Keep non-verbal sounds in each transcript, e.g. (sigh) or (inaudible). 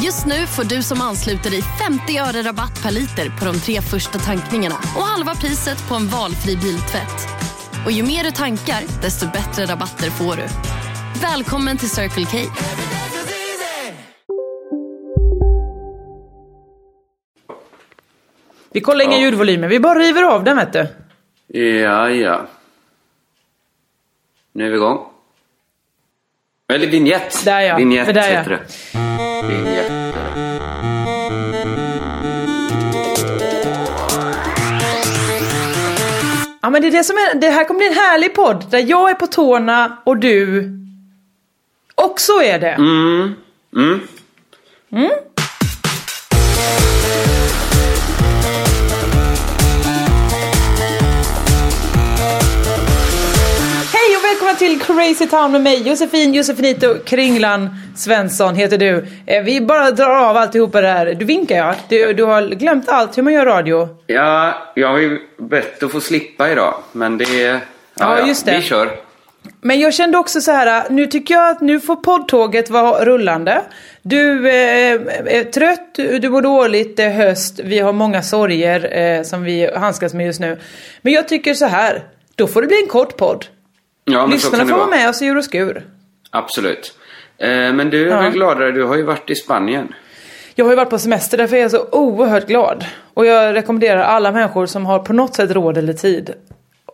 Just nu får du som ansluter dig 50 öre rabatt per liter på de tre första tankningarna och halva priset på en valfri biltvätt. Och ju mer du tankar, desto bättre rabatter får du. Välkommen till Circle K. Vi kollar inga ljudvolymer, vi bara river av den vet du. Ja, ja. Nu är vi igång. Eller vignett. Där ja. Vignett Där ja. heter det. Vignett. Ja men det är det som är, det här kommer bli en härlig podd där jag är på tårna och du också är det. Mm. Mm. Hej och välkomna till Crazy Town med mig Josefin Josefinito Kringlan Svensson heter du. Eh, Vi bara drar av alltihopa det här. Du vinkar ja. Du, du har glömt allt hur man gör radio. Ja, jag har ju bett att få slippa idag. Men det... Ja, Ja, just det. Vi kör. Men jag kände också så här, nu tycker jag att nu får poddtåget vara rullande. Du eh, är trött, du mår dåligt, det är höst, vi har många sorger eh, som vi handskas med just nu. Men jag tycker så här, då får det bli en kort podd. Ja, Lyssnarna får vara. med oss i ur och skur. Absolut. Eh, men du är Ja. väl gladare? Du har ju varit i Spanien. Jag har ju varit på semester, därför är jag så oerhört glad. Och jag rekommenderar alla människor som har på något sätt råd eller tid,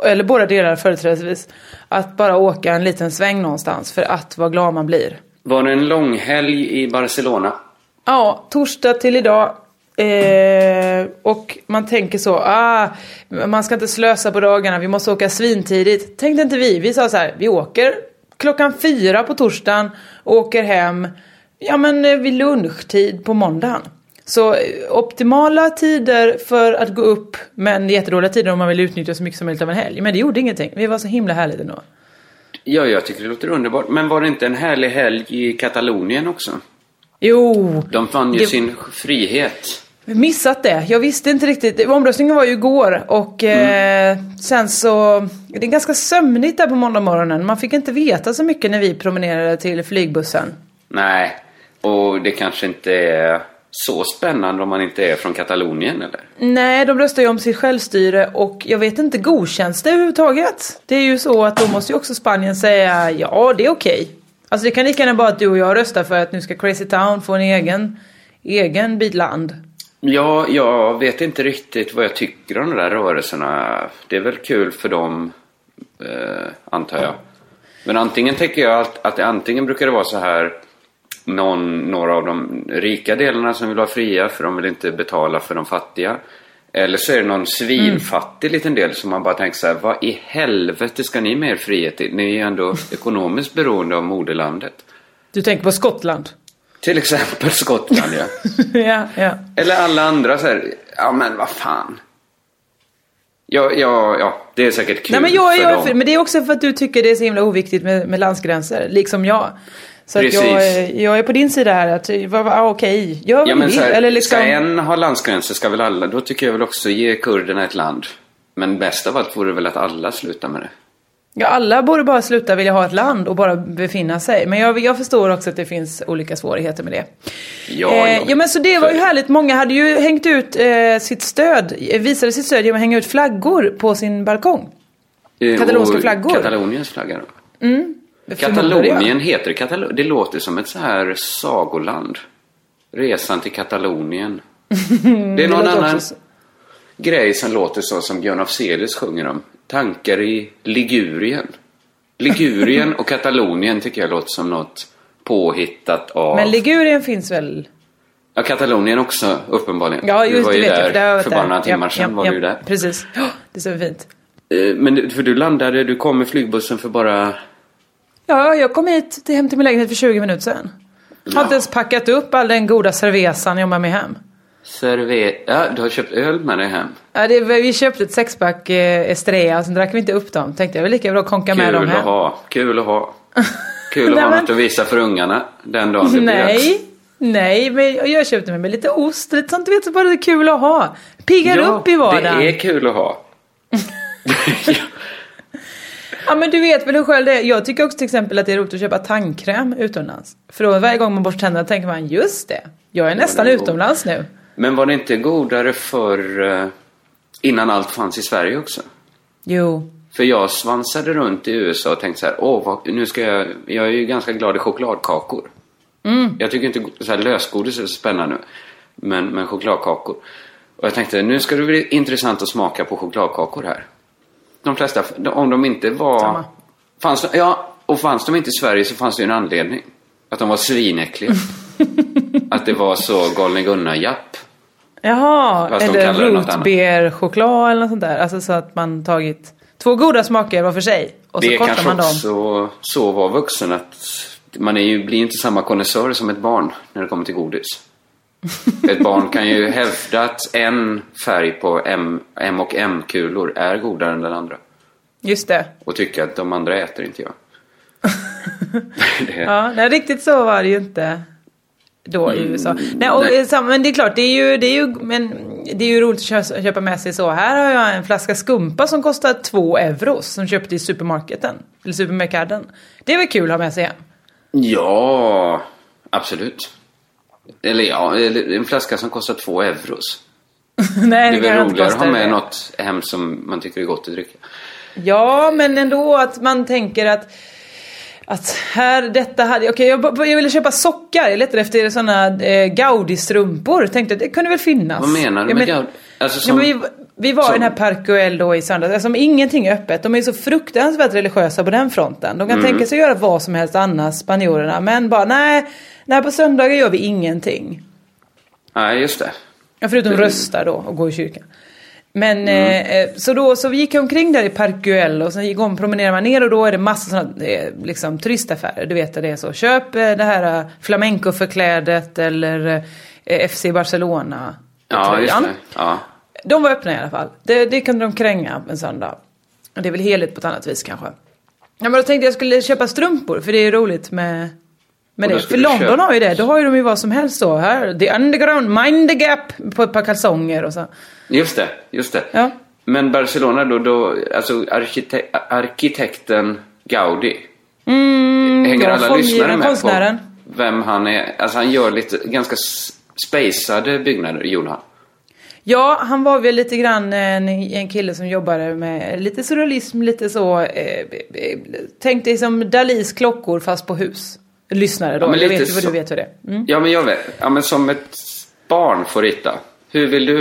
eller båda delar företrädesvis, att bara åka en liten sväng någonstans för att vad glad man blir. Var det en långhelg i Barcelona? Ja, torsdag till idag. Eh, och man tänker så, ah, man ska inte slösa på dagarna, vi måste åka svintidigt. Tänkte inte vi, vi sa så här, vi åker klockan fyra på torsdagen och åker hem, ja men eh, vid lunchtid på måndagen. Så eh, optimala tider för att gå upp, men jättedåliga tider om man vill utnyttja så mycket som möjligt av en helg. Men det gjorde ingenting, vi var så himla härligt ändå. Ja, jag tycker det låter underbart. Men var det inte en härlig helg i Katalonien också? Jo, De fann ju Det- sin frihet. Missat det. Jag visste inte riktigt. Omröstningen var ju igår och eh, sen så... Det är ganska sömnigt där på måndag morgonen. Man fick inte veta så mycket när vi promenerade till flygbussen. Nej, och det kanske inte är så spännande om man inte är från Katalonien eller? Nej, de röstar ju om sitt självstyre och jag vet inte, godkänns det överhuvudtaget? Det är ju så att då måste ju också Spanien säga ja, det är okej. Alltså det kan lika gärna bara att du och jag röstar för att nu ska Crazy Town få en egen, egen bit land. Ja, jag vet inte riktigt vad jag tycker om de där rörelserna. Det är väl kul för dem, eh, antar jag. Men antingen tänker jag att, att det antingen brukar det vara så här någon, några av de rika delarna som vill ha fria för de vill inte betala för de fattiga. Eller så är det någon svinfattig liten del som man bara tänker så här, vad i helvete ska ni med er frihet till? Ni är ju ändå ekonomiskt beroende av moderlandet. Du tänker på Skottland? Till exempel Skottland ja. (laughs) ja, ja. Eller alla andra så här, ja men vad fan. Ja, ja, ja, det är säkert kul Nej men jag, för jag dem. men det är också för att du tycker det är så himla oviktigt med, med landsgränser, liksom jag. Så att jag, jag är på din sida här, att ah, okej, gör vad Ja men vill. här, eller liksom, ska en ha landsgränser ska väl alla, då tycker jag väl också ge kurderna ett land. Men bäst av allt vore väl att alla slutar med det. Ja, alla borde bara sluta vilja ha ett land och bara befinna sig. Men jag, jag förstår också att det finns olika svårigheter med det. Ja, eh, ja. ja men så det var ju härligt, många hade ju hängt ut eh, sitt stöd, visade sitt stöd genom att hänga ut flaggor på sin balkong. Eh, katalonska flaggor. Kataloniens flagga då. Jag. Katalonien heter det Katalonien. Det låter som ett så här sagoland. Resan till Katalonien. (laughs) Det är någon låter annan också så. grej som låter så som Björn af Selius sjunger om. Tankar i Ligurien. Ligurien och Katalonien tycker jag låter som något påhittat av... Men Ligurien finns väl? ja, Katalonien också uppenbarligen. Ja, du just var det ju vet där jag. Det har jag varit för bara några timmar Ja, sedan ja, var ja, du där. Precis. Ja, det så fint. Eh, Men för du landade, du kom med flygbussen för bara... Ja, jag kom hit till, hem till min lägenhet för 20 minuter sedan. Har Ja. inte ens packat upp all den goda cervezan jag har med mig hem. Server... Ja, du har köpt öl med dig hem. Ja, det, vi köpte ett sexpack eh, Estrella, sen drack vi inte upp dem. Tänkte jag var lika bra konka med dem Kul att hem. ha. Kul att ha. (laughs) Kul att Nej, ha något att visa för ungarna den dagen det blir dags. Nej, nej, men jag köpte med mig lite ost, lite sånt du vet, så bara det är kul att ha. Piggar Ja, upp i vardagen. det är kul att ha. (laughs) Ja men du vet väl hur själv det är. Jag tycker också till exempel att det är roligt att köpa tandkräm utomlands. För då varje gång man borstar tänderna tänker man just det, jag är nästan utomlands nu. Men var det inte godare för innan allt fanns i Sverige också? Jo. För jag svansade runt i USA och tänkte så här, åh, vad, nu ska jag, jag är ju ganska glad i chokladkakor. Mm. Jag tycker inte så här lösgodis är så spännande, men, men chokladkakor. Och jag tänkte, nu ska det bli intressant att smaka på chokladkakor här. De flesta, om de inte var... Samma. Fanns de, ja, och fanns de inte i Sverige så fanns det ju en anledning. Att de var svinäckliga. (laughs) att det var så galne Gunnar-japp. Jaha, Fast de eller det annat. rotbeerchoklad eller något sånt där. Alltså så att man tagit två goda smaker var för sig. Och så det kanske man dem. också så vara vuxen att man är ju, blir inte samma konnässör som ett barn när det kommer till godis. (laughs) Ett barn kan ju hävda att en färg på M, M och M-kulor är godare än den andra. Just det. Och tycka att de andra äter inte jag. (laughs) (laughs) det, Ja, nej, riktigt så var det ju inte då i USA. Nej, och, Mm, nej. Men det är klart, det är ju, det är ju, men det är ju roligt att köpa, med sig så. Här har jag en flaska skumpa som kostar två euros som köpte i supermarketen. Eller supermarknaden. Det är väl kul att ha med sig hem? Ja, absolut. Eller ja, en flaska som kostar två euros. (laughs) Nej, Det är kan väl roligare att ha med det. något hem som man tycker är gott att dricka. Ja, men ändå att man tänker att att här, detta hade, okej jag, jag ville köpa sockar, jag letade efter sådana eh, Gaudi-strumpor. Tänkte att det kunde väl finnas. Vad menar du Ja, med men- Gaudi? Alltså Ja, som, men vi, vi var i som- den här Park då i söndags. Alltså, ingenting är öppet. De är så fruktansvärt religiösa på den fronten. De kan Mm. tänka sig göra vad som helst annars, spanjorerna. Men bara nej, nej på söndagar gör vi ingenting. Nej, just det. Ja, förutom rösta då och gå i kyrkan. Men eh, eh, så då så vi gick omkring där i Park och sen gick om promenerar man ner och då är det massa sådana eh, liksom turistaffärer. Du vet att det är så. Köp eh, det här eh, flamenco-förklädet eller eh, FC Barcelona. Ja, just det. Ja. De var öppna i alla fall. Det, det kunde de kränga en söndag. Det är väl heligt på ett annat vis kanske. Ja men då tänkte jag skulle köpa strumpor för det är roligt med, med då det. För London köpa- har ju det. Då har ju de ju vad som helst så. Här, the underground, mind the gap på ett par kalsonger och så. Just det, just det. Ja. Men Barcelona då, då alltså arkite- arkitekten Gaudi. Hänger Mm, ja, alla lyssnare med konstnären. på vem han är? Alltså han gör lite ganska spacade byggnader, gjorde han. Ja, han var väl lite grann en, en kille som jobbade med lite surrealism, lite så. Eh, eh, tänk dig som Dalis klockor fast på hus. Lyssnare då, Ja, jag vet ju vad du vet hur det är. Mm. Ja men jag vet. Ja men som ett barn får rita. Hur, vill du,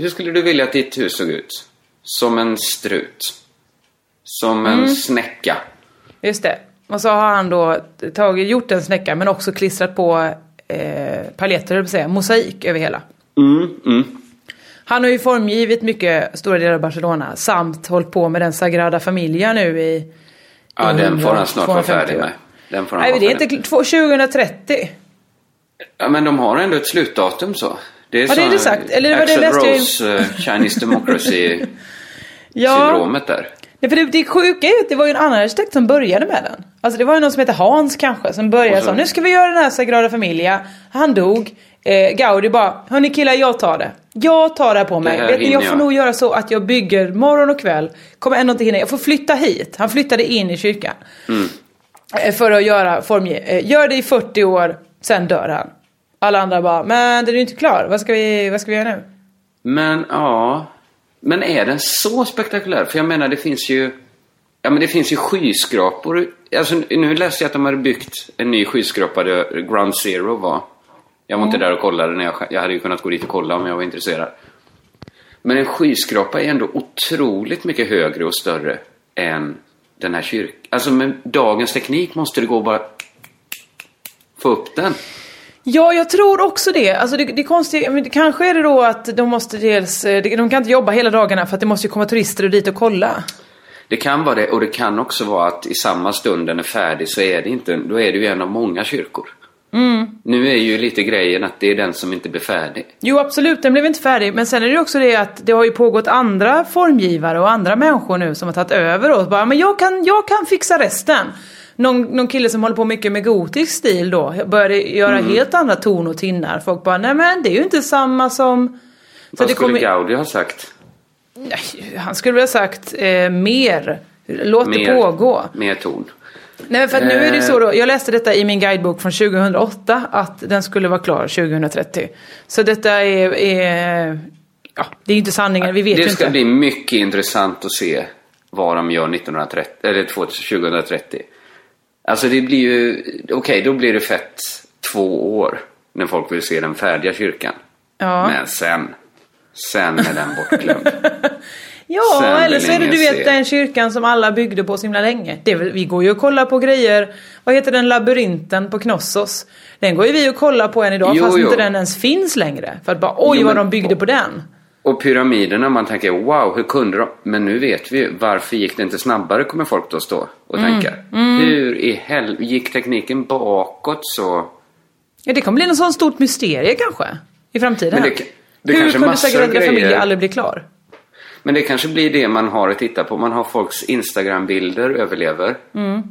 hur skulle du vilja att ditt hus såg ut? Som en strut. Som Mm. en snäcka. Just det. Och så har han då tagit, gjort en snäcka men också klistrat på eh, paljetter, säga, mosaik över hela. Mm, mm. Han har ju formgivit mycket stora delar av Barcelona samt hållit på med den Sagrada Familia nu i... Ja, i den 100, får han snart vara 250 färdig med. Den får han Nej, det är inte kl- två- 2030. Ja, men de har ändå ett slutdatum så. Det är det är det sagt. Eller vad det läste Rose, eh, Chinese Democracy (laughs) Ja, syndromet där. Nej, för det, det sjuka är ju att det var ju en annan arkitekt som började med den. Alltså det var ju någon som heter Hans kanske som började så- så, nu ska vi göra den här Sagrada Familia. Han dog. Eh, Gaudi bara, hörni killar jag tar det. Jag tar det här på mig. här Vet ni, jag får jag." nog göra så att jag bygger morgon och kväll. Kommer ändå inte hinna. Jag får flytta hit. Han flyttade in i kyrkan. Mm. Eh, För att göra formge. Eh, gör det i 40 år, sen dör han. Alla andra bara, men den är ju inte klar. Vad ska vi, vad ska vi göra nu? Men ja. Men är den så spektakulär? För jag menar det finns ju Ja men det finns ju skyskrapor. Alltså nu läste jag att de hade byggt en ny skyskrapa där Ground Zero var. Jag var inte där och kollade när jag, jag hade ju kunnat gå dit och kolla om jag var intresserad. Men en skyskrapa är ändå otroligt mycket högre och större än den här kyrkan. Alltså med dagens teknik måste det gå att bara få upp den. Ja, jag tror också det. Alltså det, det konstiga, kanske är det då att de måste dels, eh, de kan inte jobba hela dagarna för att det måste ju komma turister och dit och kolla. Det kan vara det och det kan också vara att i samma stund den är färdig så är det inte, då är det ju en av många kyrkor. Nu är ju lite grejen att det är den som inte blir färdig. Jo absolut, den blev inte färdig. Men sen är det också det att det har ju pågått andra formgivare och andra människor nu som har tagit över och bara men jag kan, jag kan fixa resten. Någon, någon kille som håller på mycket med gotisk stil då började göra Mm. helt andra ton och tinnar. Folk bara nej men det är ju inte samma som... Så Vad det skulle kommer- Gaudi ha sagt? Nej, Han skulle väl ha sagt eh, mer. Låt det Mer- pågå. Mer ton. Nej för nu är det så Eh. då, jag läste detta i min guidebok från 2008 att den skulle vara klar 2030. Så detta är, är ja det är ju inte sanningen, vi vet ju Det ska inte. bli mycket intressant att se vad de gör 1930, eller 2030. Alltså det blir ju, okej då blir det fett två år när folk vill se den färdiga kyrkan. Ja. Men sen, sen är den bortglömd. (laughs) Ja, Sen eller så är det du vet den kyrkan som alla byggde på så himla länge. Det vi går ju och kollar på grejer, vad heter den labyrinten på Knossos? Den går ju vi och kollar på än idag Jo, fast jo. inte den ens finns längre. För att bara oj Jo, vad de byggde på den. Och pyramiderna, man tänker wow, hur kunde de? Men nu vet vi ju, varför gick det inte snabbare kommer folk då stå och Mm, tänka. Hur i hel... gick tekniken bakåt så? Ja, det kommer bli något sånt stort mysterie kanske. I framtiden. Men det det Hur kunde Sagrada Familia aldrig bli klar? Men det kanske blir det man har att titta på. Man har folks Instagram-bilder överlever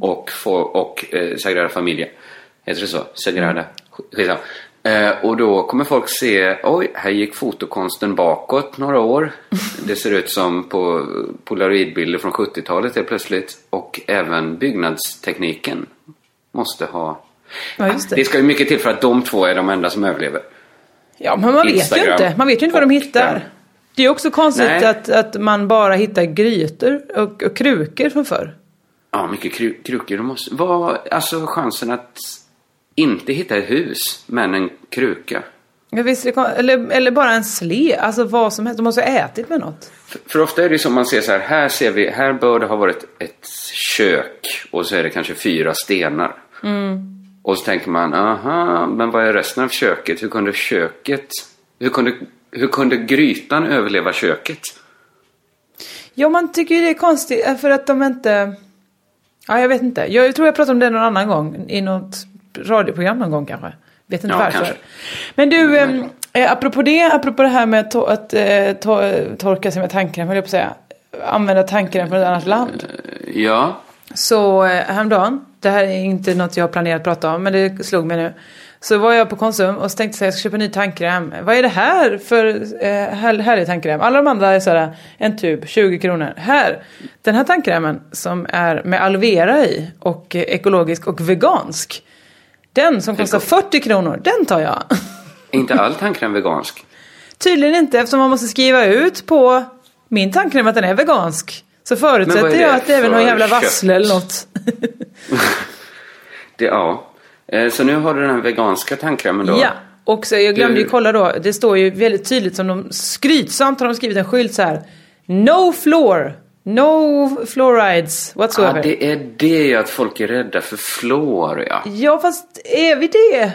och, får, och eh, Sagrada Familia. Heter det så? Sagrada? Skitsamma. Eh, och då kommer folk se, oj, här gick fotokonsten bakåt några år. (laughs) Det ser ut som på polaroidbilder från 70-talet helt plötsligt. Och även byggnadstekniken måste ha... Ja, det. Det ska ju mycket till för att de två är de enda som överlever. Ja, men man vet ju Instagram inte. Man vet ju inte vad de och hittar. den. Det är också konstigt Nej. att, att man bara hittar grytor och, och krukor från förr. Ja, mycket kru krukor. Måste... Vad, alltså chansen att inte hitta ett hus, men en kruka. Ja, visst det kon- eller, eller bara en sle, alltså vad som helst. De måste ha ätit med något. För, för ofta är det som man ser så här, här ser vi, här bör det ha varit ett kök och så är det kanske fyra stenar. Och så tänker man, aha, men vad är resten av köket? Hur kunde köket, hur kunde, hur kunde grytan överleva köket? Ja, man tycker ju det är konstigt eh, för att de inte... Ja, jag vet inte. Jag tror jag pratade om det någon annan gång. I något radioprogram någon gång kanske. Vet inte Ja, varför. kanske. Men du, eh, eh, apropå det, apropå det här med to- att eh, to- torka sig med tandkräm, höll jag på att säga. Använda tandkräm från ett annat land. Ja, Så eh, häromdagen, det här är inte något jag har planerat att prata om, men det slog mig nu. Så var jag på Konsum och så tänkte jag att jag ska köpa ny tandkräm. Vad är det här för eh, här, härlig tandkräm? Alla de andra är såhär, en tub, 20 kronor. Här, den här tandkrämen som är med aloe vera i och eh, ekologisk och vegansk. Den som kostar 40 kronor, den tar jag. är inte all tandkräm vegansk? Tydligen inte eftersom man måste skriva ut på min tandkräm att den är vegansk. Så förutsätter jag att det är även någon jävla vassle eller något. (laughs) Det, ja. Eh, Så nu har du den här veganska tandkrämen då? Ja, och så jag glömde Du- ju kolla då. Det står ju väldigt tydligt som de skrytsamt har de skrivit en skylt så här. No floor, no fluorides Ja, whatsoever. det är det att folk är rädda för fluor, ja. Ja, fast är vi det?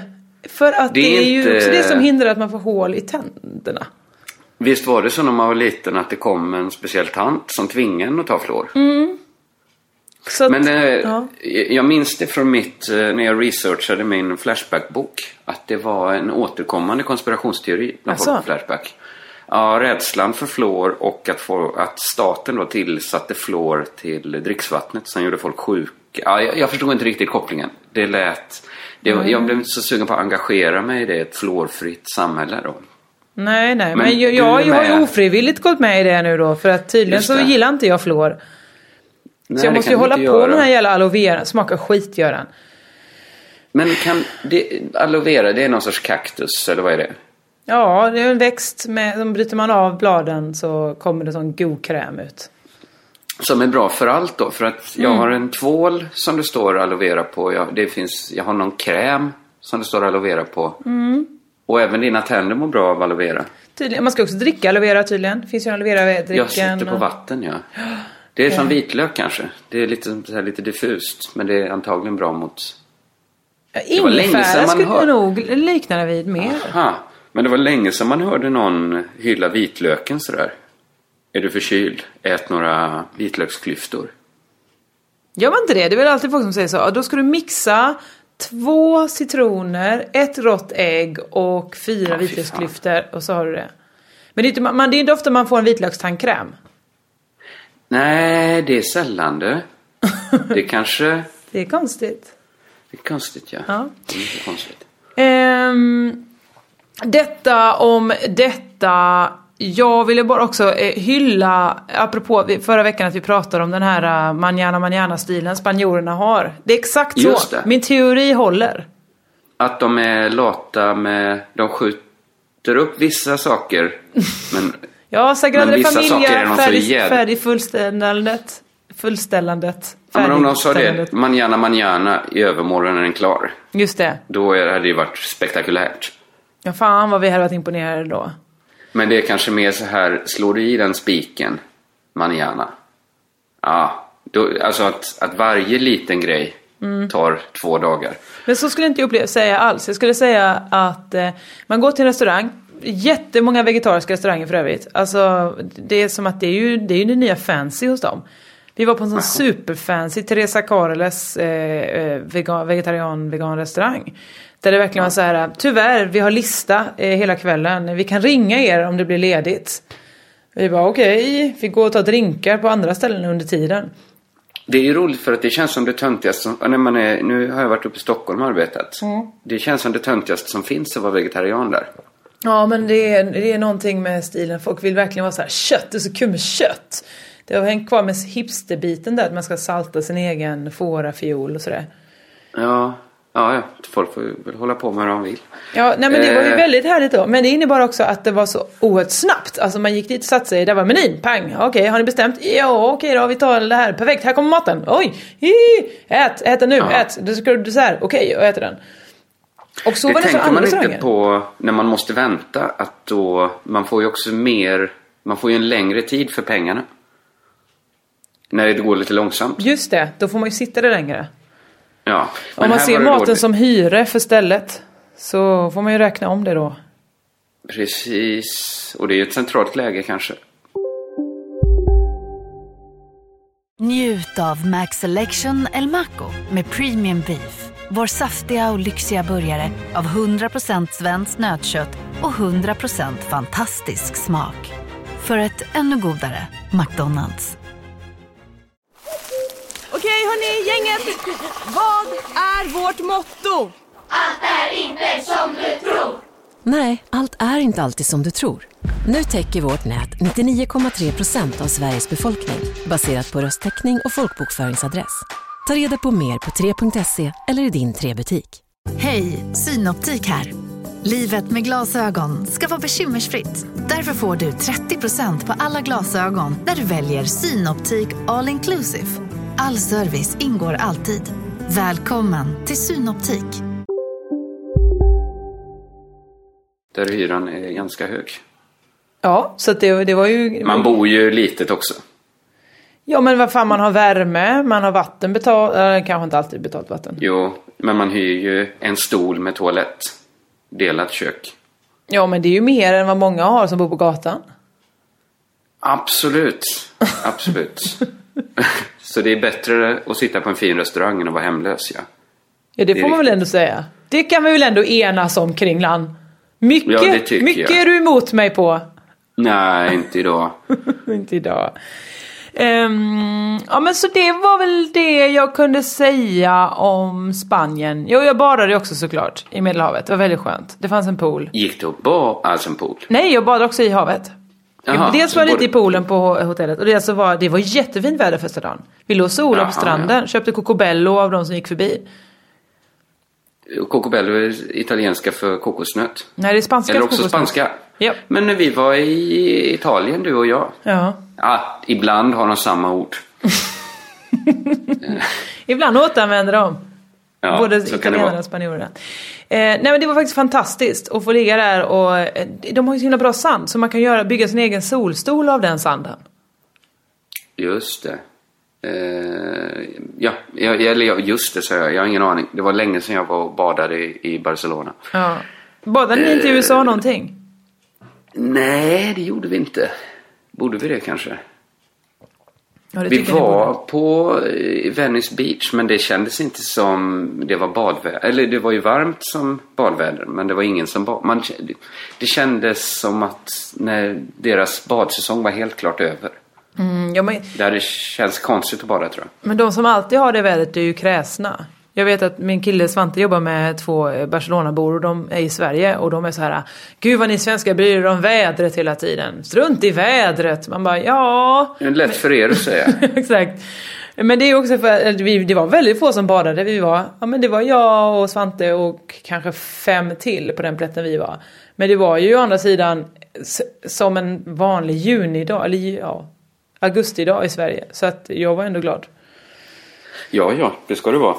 För att det Det är, är ju inte- också det som hindrar att man får hål i tänderna. Visst var det så när man var liten att det kom en speciell tant som tvingade en att ta fluor? Så att, Men eh, ja. jag minns det från mitt, eh, när jag researchade min Flashback-bok. Att det var en återkommande konspirationsteori folk Asså? på Flashback. Ja, rädslan för fluor och att, få, att staten då tillsatte fluor till dricksvattnet som gjorde folk sjuka. Ja, jag, jag förstod inte riktigt kopplingen. Det lät... Det, Jag blev inte så sugen på att engagera mig i det, ett fluorfritt samhälle då. Nej, nej. Men, Men jag, jag, jag har ju ofrivilligt gått med i det nu då. För att tydligen så det. gillar inte jag fluor. Nej, Så jag måste ju hålla på göra. med den här jävla aloe vera. Smakar skit gör den. Men kan det, aloe vera, det är någon sorts kaktus eller vad är det? Ja, det är en växt med, de bryter man av bladen så kommer det sån god kräm ut. Som är bra för allt då. För att jag Mm. har en tvål som det står aloe vera på. Jag, det finns, jag har någon kräm som det står aloe vera på. Mm. Och även dina tänder mår bra av aloe vera. Tydligen, man ska också dricka aloe vera tydligen. Det finns ju aloe vera-drycken. Jag sitter på vatten ja. (gasps) Det är som vitlök kanske. Det är lite, så här, lite diffust. Men det är antagligen bra mot... Ja, Ingefära skulle hör- nog likna det vid mer. Aha. Men det var länge sedan man hörde någon hylla vitlöken sådär. Är du förkyld? Ät några vitlöksklyftor. Gör man inte det? Det är väl alltid folk som säger så. Då ska du mixa två citroner, ett rått ägg och fyra Ja, vitlöksklyftor och så har du det. Men det är, inte, man, det är inte ofta man får en vitlökstandkräm. Nej, det är sällan det. (laughs) Det kanske... Det är konstigt. Det är konstigt ja. Ja. Det är inte konstigt. Ehm, detta om detta. Jag ville bara också eh, hylla, apropå förra veckan att vi pratade om den här uh, manana manana stilen spanjorerna har. Det är exakt så. Min teori håller. Att de är lata med... De skjuter upp vissa saker. Men (laughs) Ja, Sagrada Men Familia, färdig, jävla- färdig fullställandet. Ja, men om de sa det, manana manana, i övermorgon är den klar. Just det. Då hade det ju varit spektakulärt. Ja, fan vad vi hade varit imponerade då. Men det är kanske mer så här, slår du i den spiken, manana. Ja, då, alltså att, att varje liten grej Mm. tar två dagar. Men så skulle inte jag uppleva, säga alls. Jag skulle säga att eh, man går till en restaurang, jättemånga vegetariska restauranger för övrigt. Alltså det är som att det är ju det, är ju det nya fancy hos dem. Vi var på en sån superfancy Teresa Caroles eh, eh, vegan, vegetarian vegan restaurang. Där det verkligen var så här, tyvärr vi har lista eh, hela kvällen, vi kan ringa er om det blir ledigt. Vi bara okej, vi går och tar drinkar på andra ställen under tiden. Det är ju roligt för att det känns som det töntigaste som, när man är, nu har jag varit uppe i Stockholm och arbetat. Mm. Det känns som det töntigaste som finns att vara vegetarian där. Ja men det är, det är någonting med stilen. Folk vill verkligen vara så här kött, det är så kul med kött. Det har hängt kvar med hipsterbiten där att man ska salta sin egen fårafiol och sådär. Ja, ja, ja. Folk får väl hålla på med vad de vill. Ja, nej men det var ju Eh. väldigt härligt då. Men det innebar också att det var så oerhört snabbt. Alltså man gick dit och satte sig, där var menyn, pang. Okej, har ni bestämt? Ja, okej då, vi tar det här. Perfekt, här kommer maten. Oj, hi, ät, ät den nu, Ja. ät. Du ska du dessert, okej, jag äter den. Och så det var det tänker man inte på när man måste vänta. Att då, man får ju också mer, man får ju en längre tid för pengarna. När det går lite långsamt. Just det, då får man ju sitta där längre. Ja. Om man ser maten då- som hyre för stället så får man ju räkna om det då. Precis. Och det är ju ett centralt läge kanske. Njut av Max Selection El Maco med Premium Beef. Vår saftiga och lyxiga burgare av 100% svenskt nötkött och 100% fantastisk smak. För ett ännu godare McDonalds. Okej hörni, gänget. Vad är vårt motto? Nej, allt är inte alltid som du tror. Nu täcker vårt nät 99,3 procent av Sveriges befolkning baserat på röstteckning och folkbokföringsadress. Ta reda på mer på 3.se eller i din 3-butik. Hej, Synoptik här. Livet med glasögon ska vara bekymmersfritt. Därför får du 30% på alla glasögon när du väljer Synoptik All Inclusive. All service ingår alltid. Välkommen till Synoptik. Där hyran är ganska hög. Ja, så det, det var ju... Man bor ju litet också. Ja men vad fan man har värme, man har vatten betalt, äh, kanske inte alltid betalt vatten. Jo, men man hyr ju en stol med toalett. Delat kök. Ja men det är ju mer än vad många har som bor på gatan. Absolut. Absolut. (laughs) Så det är bättre att sitta på en fin restaurang än att vara hemlös, ja. Ja det Det får man väl riktigt. ändå säga. Det kan vi väl ändå enas om Kringlan. Mycket, Ja, mycket jag. är du emot mig på. Nej, inte idag. (laughs) inte idag. Ehm, ja men så det var väl det jag kunde säga om Spanien. Jo jag badade också såklart i Medelhavet. Det var väldigt skönt. Det fanns en pool. Gick det att bada, alltså en pool? Nej, jag badade också i havet. Jaha, dels var jag lite i poolen på hotellet och dels så var det var jättefint väder första dagen. Vi låg och solade på stranden, köpte cocobello av de som gick förbi. Cocobello är italienska för kokosnöt. Nej, det är spanska Eller också kokosnöt. spanska. Ja. Men när vi var i Italien, du och jag. Ja. Ja, ibland har de samma ord. (laughs) Ibland återanvänder de. Ja, Både vara. och spanjorerna. Eh, nej men det var faktiskt fantastiskt att få ligga där och eh, de har ju så himla bra sand så man kan göra, bygga sin egen solstol av den sanden. Just det. Eh, ja, jag, eller just det sa jag. Jag har ingen aning. Det var länge sedan jag var och badade i, i Barcelona. Ja. Badade ni inte i USA någonting? Nej, det gjorde vi inte. Borde vi det kanske? Ja, det Vi var på eh, Venice Beach men det kändes inte som det var badväder. Eller det var ju varmt som badväder men det var ingen som bad. Man, det kändes som att när deras badsäsong var helt klart över. Mm, ja, men, Det känts konstigt att bada tror jag. men de som alltid har det vädret är ju kräsna. Jag vet att min kille Svante jobbar med två Barcelona-bor och de är i Sverige och de är så här Gud vad ni svenskar bryr er om vädret hela tiden. Strunt i vädret. Man bara ja, Det är lätt för er att säga. (laughs) exakt. Men det är också för att vi, det var väldigt få som badade. Vi var, ja men det var jag och Svante och kanske fem till på den plätten vi var. Men det var ju å andra sidan som en vanlig junidag, eller ja, augustidag i Sverige. Så att jag var ändå glad. Ja, ja, det ska det vara.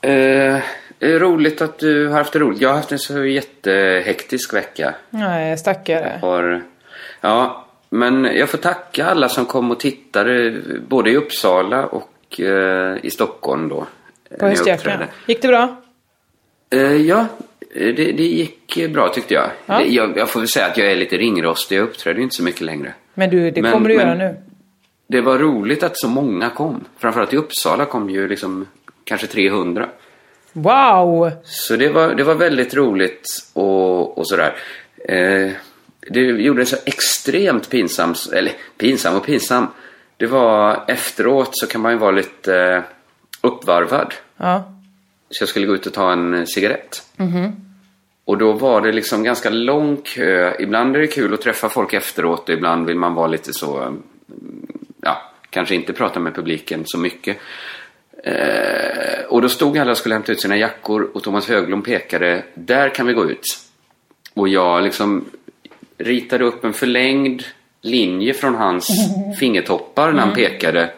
Eh, roligt att du har haft det roligt. Jag har haft en så jättehektisk vecka. Nej, stackare. Har, ja, men jag får tacka alla som kom och tittade både i Uppsala och eh, i Stockholm då. På uppträdde. Gick det bra? Eh, ja, det, det gick bra tyckte jag. Ja. Det, jag. Jag får väl säga att jag är lite ringrostig. Jag uppträder inte så mycket längre. Men du, det Men- kommer du men- göra nu. Det var roligt att så många kom. Framförallt i Uppsala kom ju liksom kanske 300. Wow! Så det var, det var väldigt roligt och, och sådär. Eh, det gjorde det så extremt pinsamt, eller pinsam och pinsam. Det var efteråt så kan man ju vara lite eh, uppvarvad. Ja. Så jag skulle gå ut och ta en eh, cigarett. Och då var det liksom ganska lång kö. Ibland är det kul att träffa folk efteråt och ibland vill man vara lite så, mm, ja, kanske inte prata med publiken så mycket. Eh, och då stod alla och skulle hämta ut sina jackor och Thomas Höglund pekade, där kan vi gå ut. Och jag liksom ritade upp en förlängd linje från hans (laughs) fingertoppar när han pekade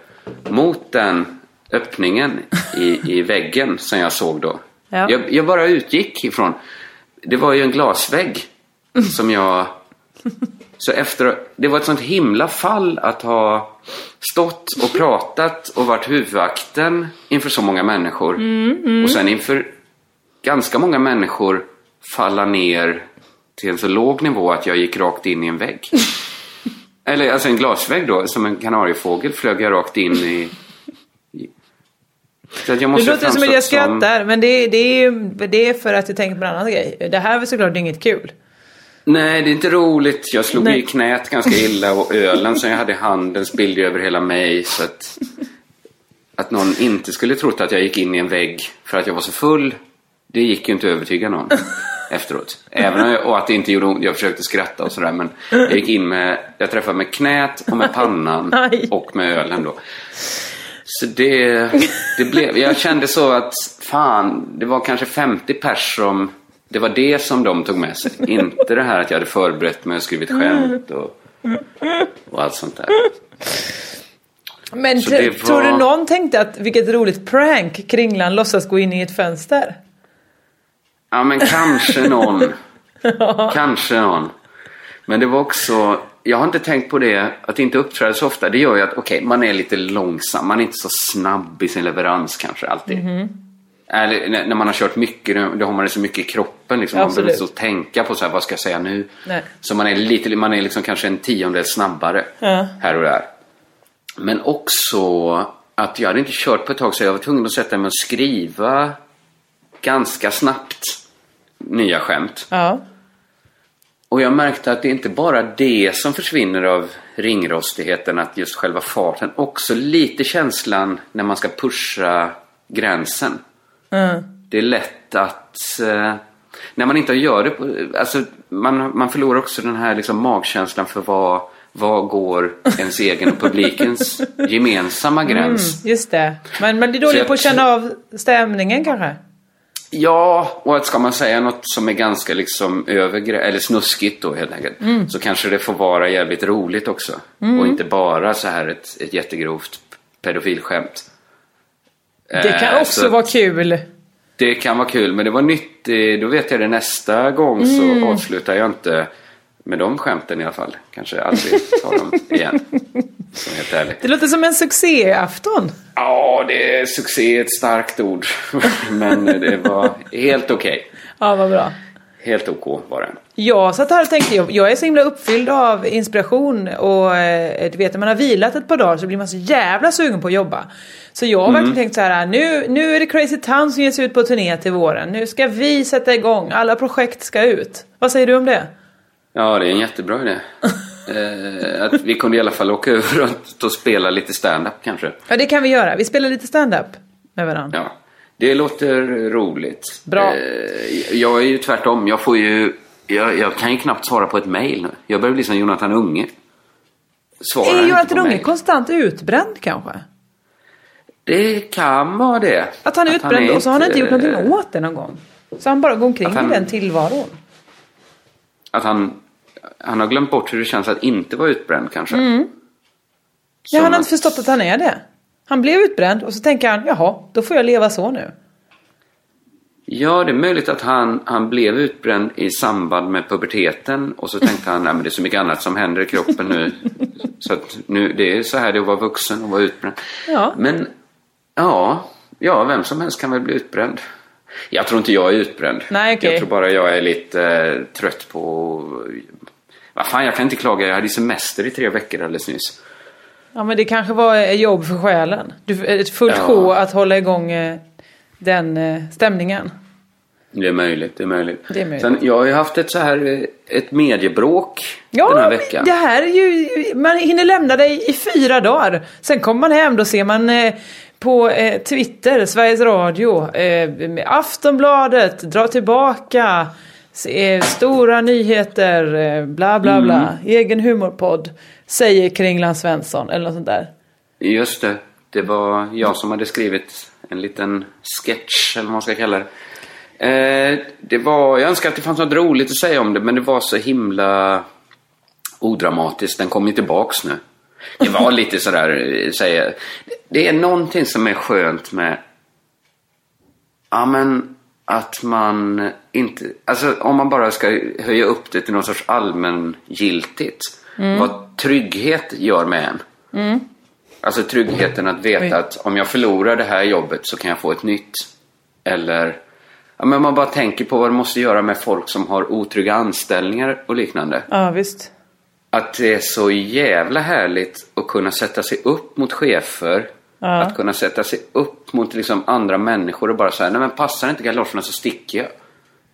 mot den öppningen i, i väggen som jag såg då. (laughs) Ja. Jag, jag bara utgick ifrån, det var ju en glasvägg (laughs) som jag så efter, det var ett sånt himla fall att ha stått och pratat och varit huvudakten inför så många människor. Och sen inför ganska många människor falla ner till en så låg nivå att jag gick rakt in i en vägg. (laughs) Eller alltså en glasvägg då, som en kanariefågel flög jag rakt in i... så att jag Det måste låter som att jag skrattar, men det, det, är, det är för att jag tänker på en annan grej. Det här var såklart inget kul. Nej, det är inte roligt. Jag slog Nej. i knät ganska illa och ölen som jag hade i handen spillde över hela mig. Så att, att någon inte skulle trott att jag gick in i en vägg för att jag var så full, det gick ju inte att övertyga någon (laughs) efteråt. Även och att det inte gjorde ont. Jag försökte skratta och sådär men jag gick in med, jag träffade med knät och med pannan (laughs) och med ölen då. Så det, det blev, jag kände så att fan, det var kanske 50 pers som, det var det som de tog med sig. (laughs) Inte det här att jag hade förberett mig och skrivit skämt och, och allt sånt där. Men Så var- tror du någon tänkte att vilket roligt prank Kringlan låtsas gå in i ett fönster? Ja men kanske någon. (laughs) kanske någon. Men det var också, jag har inte tänkt på det, att inte uppträda så ofta. Det gör ju att, okej, man är lite långsam. Man är inte så snabb i sin leverans kanske alltid. Eller när man har kört mycket, då har man det så mycket i kroppen. Liksom. Man behöver inte tänka på så här, vad ska jag säga nu? Nej. Så man är lite, man är liksom kanske en tiondel snabbare Ja. här och där. Men också att jag hade inte kört på ett tag så jag var tvungen att sätta mig och skriva ganska snabbt nya skämt. Ja. Och jag märkte att det är inte bara det som försvinner av ringrostigheten, att just själva farten, också lite känslan när man ska pusha gränsen. Mm. Det är lätt att eh, när man inte gör det, på- alltså man, man förlorar också den här liksom magkänslan för vad, vad går ens egen och publikens (laughs) gemensamma gräns. Just det. Men man blir dålig på att känna av stämningen kanske? Ja, och att ska man säga något som är ganska liksom över eller snuskigt då helt enkelt. Så kanske det får vara jävligt roligt också. Och inte bara så här ett, ett jättegrovt pedofilskämt. Det kan Eh, också så vara kul. Det kan vara kul, men det var nytt. Då vet jag det nästa gång så avslutar jag inte med de skämten i alla fall. Kanske aldrig tar dem (laughs) igen. Som helt ärlig. Det låter som en succéafton. Ja, det är succé är ett starkt ord. (laughs) men det var helt okej. Ja, vad bra. Helt OK var den. Jag satt här och tänkte, jag, jag är så himla uppfylld av inspiration och eh, du vet när man har vilat ett par dagar så blir man så jävla sugen på att jobba. Så jag har Mm. verkligen tänkt så här, nu, nu är det Crazy Town som ger sig ut på turné till våren. Nu ska vi sätta igång, alla projekt ska ut. Vad säger du om det? Ja, det är en jättebra idé. (laughs) eh, att vi kunde i alla fall åka (laughs) över och, och spela lite stand-up kanske. Ja det kan vi göra, vi spelar lite stand-up med varandra. Ja, det låter roligt. Bra. Eh, jag är ju tvärtom. Jag får ju... Jag, jag kan ju knappt svara på ett nu. Jag börjar bli som Jonathan Unge. Svarar Är Jonathan Unge mail. konstant utbränd kanske? Det kan vara det. Att han är utbränd är och så har han inte gjort någonting åt det någon gång. Så han bara går omkring Att han- i den tillvaron. Att han, han har glömt bort hur det känns att inte vara utbränd kanske. Mm. Ja, han har att- inte förstått att han är det. Han blev utbränd och så tänker han, jaha, då får jag leva så nu. Ja, det är möjligt att han, han blev utbränd i samband med puberteten och så tänkte han, nej men det är så mycket annat som händer i kroppen nu. (laughs) Så att nu, det är så här det är att vara vuxen och vara utbränd. Ja. Men, ja, ja, vem som helst kan väl bli utbränd. Jag tror inte jag är utbränd. Nej, okej. Jag tror bara jag är lite eh, trött på... Vad fan, jag kan inte klaga. Jag hade semester i tre veckor alldeles nyss. Ja, men det kanske var ett jobb för själen. Du, ett fullt Ja. sjå att hålla igång eh, den eh, stämningen. Det är möjligt, det är möjligt. Det är möjligt. Sen, jag har ju haft ett så här, eh, ett mediebråk Ja, den här veckan. det här är ju... Man hinner lämna dig i fyra dagar. Sen kommer man hem, då ser man eh, på eh, Twitter, Sveriges Radio, eh, Aftonbladet, dra tillbaka, eh, stora nyheter, eh, bla bla bla, Mm. egen humorpodd, säger Kringland Svensson eller något sånt där. Just det. Det var jag som hade skrivit en liten sketch, eller vad man ska kalla det. Eh, det var, jag önskar att det fanns något roligt att säga om det, men det var så himla odramatiskt. Den kom ju tillbaks nu. Det var (laughs) lite sådär, eh, säga, det är någonting som är skönt med, ja men, att man inte, alltså om man bara ska höja upp det till någon sorts allmängiltigt. Vad trygghet gör med en. Alltså tryggheten att veta Oj. att om jag förlorar det här jobbet så kan jag få ett nytt. Eller, ja men man bara tänker på vad det måste göra med folk som har otrygga anställningar och liknande. Ja, visst. Att det är så jävla härligt att kunna sätta sig upp mot chefer. Ja. Att kunna sätta sig upp mot liksom andra människor och bara säga nej men passar inte galoscherna så sticker jag.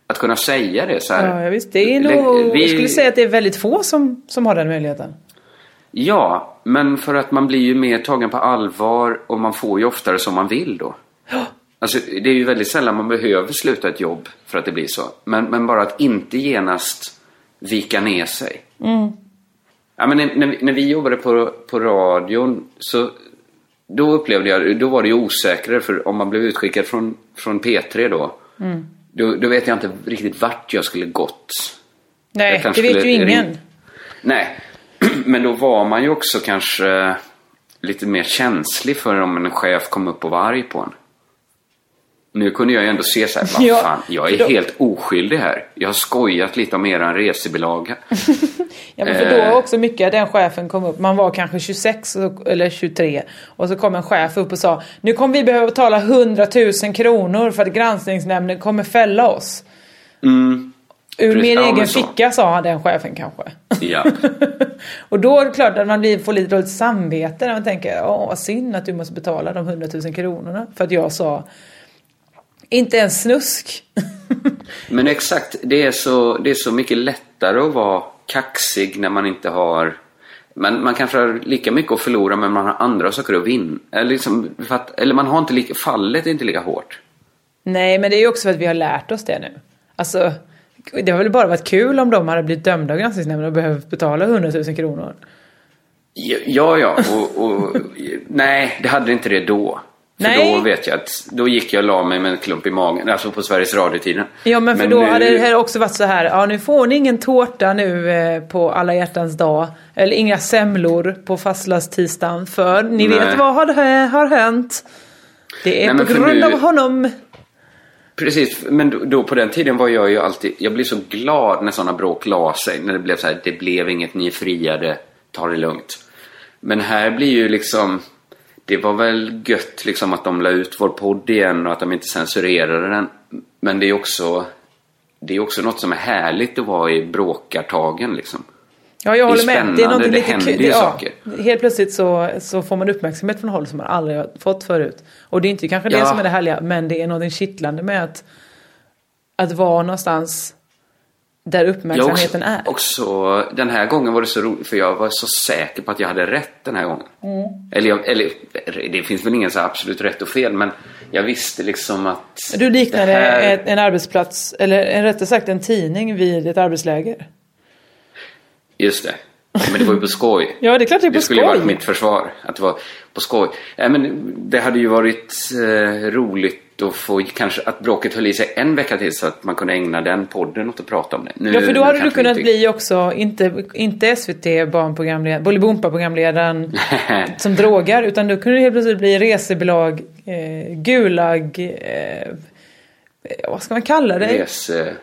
Att kunna säga det så här. Ja, visst. Det är nog, vi- jag skulle säga att det är väldigt få som, som har den möjligheten. Ja, men för att man blir ju mer tagen på allvar och man får ju oftare som man vill då. Alltså, det är ju väldigt sällan man behöver sluta ett jobb för att det blir så. Men, men bara att inte genast vika ner sig. Ja, men när, när vi jobbade på, på radion så då upplevde jag, då var det ju osäkrare för om man blev utskickad från, från P3 då, då, då vet jag inte riktigt vart jag skulle gått. Nej, det vet ju ingen. ring- Nej, (clears throat) men då var man ju också kanske lite mer känslig för om en chef kom upp och var arg på en. Nu kunde jag ju ändå se så här, vad (laughs) Ja, fan, jag är då- helt oskyldig här. Jag har skojat lite om eran resebilaga. (laughs) Ja, men för då Eh. var också mycket den chefen kom upp. Man var kanske 26 och- eller 23 och så kom en chef upp och sa Nu kommer vi behöva betala 100 000 kronor för att granskningsnämnden kommer fälla oss. Mm, Ur Precis, min ja, egen ficka sa han den chefen kanske. ja. (laughs) och då är det klart att man blir, får lite dåligt samvete när man tänker Åh vad synd att du måste betala de 100 000 kronorna för att jag sa inte en snusk. (laughs) Men exakt, det är, så, det är så mycket lättare att vara kaxig när man inte har... Man, man kanske har lika mycket att förlora men man har andra saker att vinna. Eller, liksom, att, eller man har inte lika, fallet är inte lika hårt. Nej, men det är ju också för att vi har lärt oss det nu. Alltså, det har väl bara varit kul om de hade blivit dömda av granskningsnämnden och behövt betala 100 000 kronor. Ja, ja. Och, och, nej, det hade inte det då. För Nej. då vet jag att då gick jag och la mig med en klump i magen. Alltså på Sveriges Radio-tiden. Ja, men för då nu- hade det också varit så här. Ja, nu får ni ingen tårta nu eh, på alla hjärtans dag. Eller inga semlor på fastlagstisdagen. För ni Nej. vet vad har, har hänt. Det är Nej, men på grund nu- av honom. Precis, men då, då på den tiden var jag ju alltid... Jag blev så glad när sådana bråk la sig. När det blev så här, det blev inget, ni är friade, ta det lugnt. Men här blir ju liksom... Det var väl gött liksom att de la ut vår podd igen och att de inte censurerade den. Men det är också... det är också något som är härligt att vara i bråkartagen liksom. Ja, jag Det är håller med. Det är det lite kul. Ja, saker. helt plötsligt så, så får man uppmärksamhet från håll som man aldrig har fått förut. Och det är inte kanske det Ja. som är det härliga, men det är någonting kittlande med att, att vara någonstans där Jag uppmärksamheten också, är. också, den här gången var det så roligt för jag var så säker på att jag hade rätt den här gången. Mm. Eller, jag, eller det finns väl ingen så absolut rätt och fel men jag visste liksom att Du liknade här- en arbetsplats, eller rättare sagt en tidning vid ett arbetsläger. Just det. Men det var ju på skoj. (laughs) Ja, det är klart det är på Det skulle ju skoj. varit mitt försvar. Att det var på skoj. Nej, men det hade ju varit eh, roligt att få kanske att bråket höll i sig en vecka till så att man kunde ägna den podden åt att prata om det. Nu, Ja, för då hade du kunnat inte- bli också, inte, inte SVT barnprogramledaren, Bolibompa-programledaren (laughs) som drogar, utan då kunde du helt plötsligt bli resebolag, eh, Gulag, eh, vad ska man kalla det? Resebolag.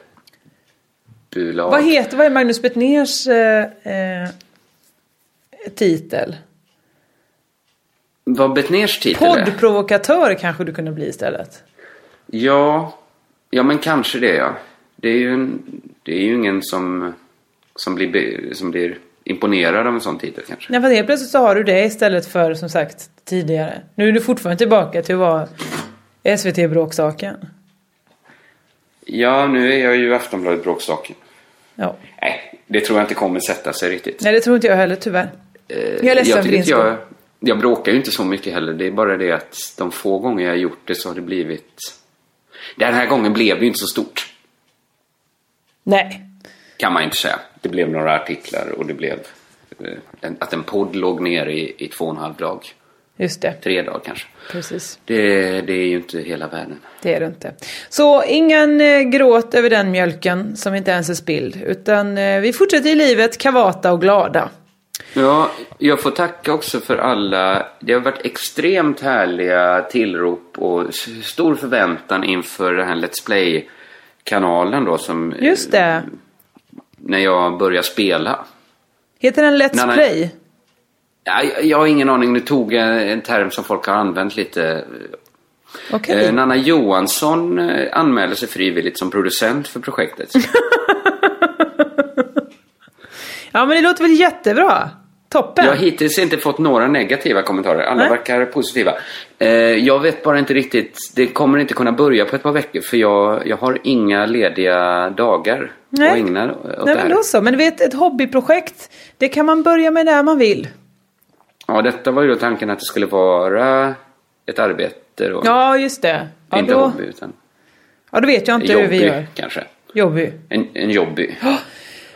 Vad heter, vad är Magnus Betnérs eh, eh, titel? Vad Betnérs titel är? Poddprovokatör kanske du kunde bli istället. Ja, ja men kanske det ja. Det är ju, en, det är ju ingen som, som, blir, som blir imponerad av en sån titel kanske. Nej, för helt plötsligt så har du det istället för som sagt tidigare. Nu är du fortfarande tillbaka till att vara SVT-bråksaken. Ja, nu är jag ju Aftonbladet bråkstaken. Ja. Nej, det tror jag inte kommer sätta sig riktigt. Nej, det tror inte jag heller tyvärr. Eh, Jag är ledsen jag för din jag, jag bråkar ju inte så mycket heller. Det är bara det att de få gånger jag har gjort det så har det blivit... Den här gången blev det ju inte så stort. Nej. Kan man inte säga. Det blev några artiklar och det blev eh, att en podd låg ner i, i två och en halv dag. Just det. Tre dagar kanske. Precis. Det, det är ju inte hela världen. Det är det inte. Så ingen eh, gråt över den mjölken som inte ens är spilld. Utan eh, vi fortsätter i livet kavata och glada. Ja, jag får tacka också för alla. Det har varit extremt härliga tillrop och stor förväntan inför den här Let's Play-kanalen då som... eh, Just det. När jag började spela. Heter den Let's nej. Play? Ja, jag- jag har ingen aning, nu tog jag en term som folk har använt lite. Okej. Eh, Nanna Johansson eh, anmälde sig frivilligt som producent för projektet. (laughs) Ja men det låter väl jättebra. Toppen. Jag har hittills inte fått några negativa kommentarer. Alla Nej. verkar positiva. Eh, jag vet bara inte riktigt. Det kommer inte kunna börja på ett par veckor för jag, jag har inga lediga dagar Nej. att ägna åt Nej det men här. då så. Men du vet ett hobbyprojekt. Det kan man börja med när man vill. Ja, detta var ju då tanken att det skulle vara ett arbete då. Ja just det. Ja inte då, hobby utan ja då vet jag inte hur vi gör. kanske. Jobby. En, en jobby.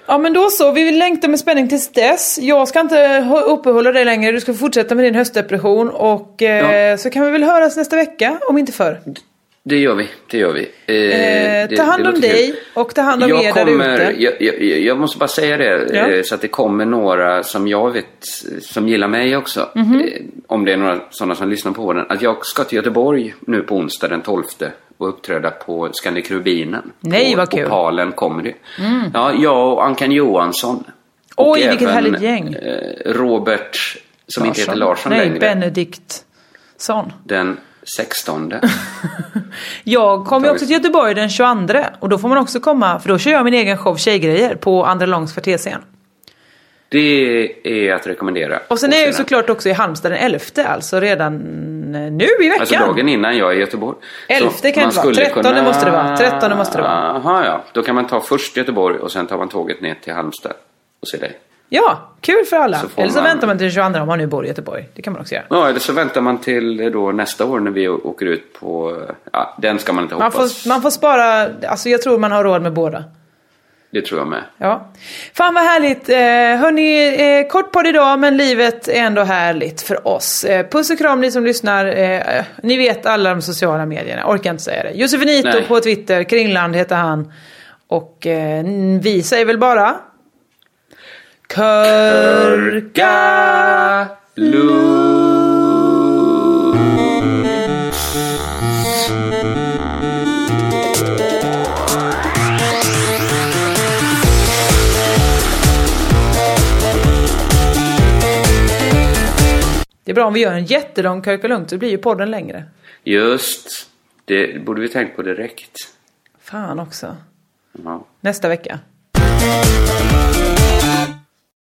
Ja men då så, vi vill längta med spänning tills dess. Jag ska inte hå- uppehålla dig längre, du ska fortsätta med din höstdepression och eh, Ja. så kan vi väl höras nästa vecka, om inte förr. Det gör vi, det gör vi. Eh, Eh, det- ta hand om dig kul. och ta hand om jag er där kommer, ute. jag, jag, jag måste bara säga det, Ja. eh, så att det kommer några som jag vet, som gillar mig också. Mhm. Eh, om det är några sådana som lyssnar på den. Att jag ska till Göteborg nu på onsdag den 12 och uppträda på Scandic Rubinen. Nej, på vad kul. Mm. Opalen Comedy. Ja, jag och Ankan Johansson. Och Oj, vilket även, härligt gäng. eh, Robert, som inte heter Larsson Nej, längre. Benediktsson. Den 16. (laughs) Jag kommer också till Göteborg den 22 och då får man också komma, för då kör jag min egen show Tjejgrejer på Andra Långs kvartersscen. Det är att rekommendera. Och sen är jag ju såklart också i Halmstad den 11, alltså redan eh, nu i veckan. Alltså dagen innan jag är i Göteborg. Elfte Så kan man inte vara. skulle Trettonde måste det vara. Trettonde måste det vara. Jaha, ja. Då kan man ta först Göteborg och sen tar man tåget ner till Halmstad och se dig. Ja, kul för alla. Så Eller så man- väntar man till den 22 om man nu bor i Göteborg. Det kan man också göra. Ja, eller så väntar man till eh, då nästa år när vi åker ut på... Ja, den ska man inte Man hoppas. får, man får spara, alltså jag tror man har råd med båda. Det tror jag med. Ja. Fan vad härligt. Eh, hörni, eh, kort podd idag men livet är ändå härligt för oss. Eh, puss och kram ni som lyssnar. Eh, ni vet alla de sociala medierna, orkar inte säga det. Josefinito Nej. på Twitter, Kringland heter han. Och eh, vi säger väl bara... Körka Det bra om vi gör en jättelång Körka Lugnt så blir ju podden längre. Just. Det borde vi tänkt på direkt. Fan också. nästa vecka.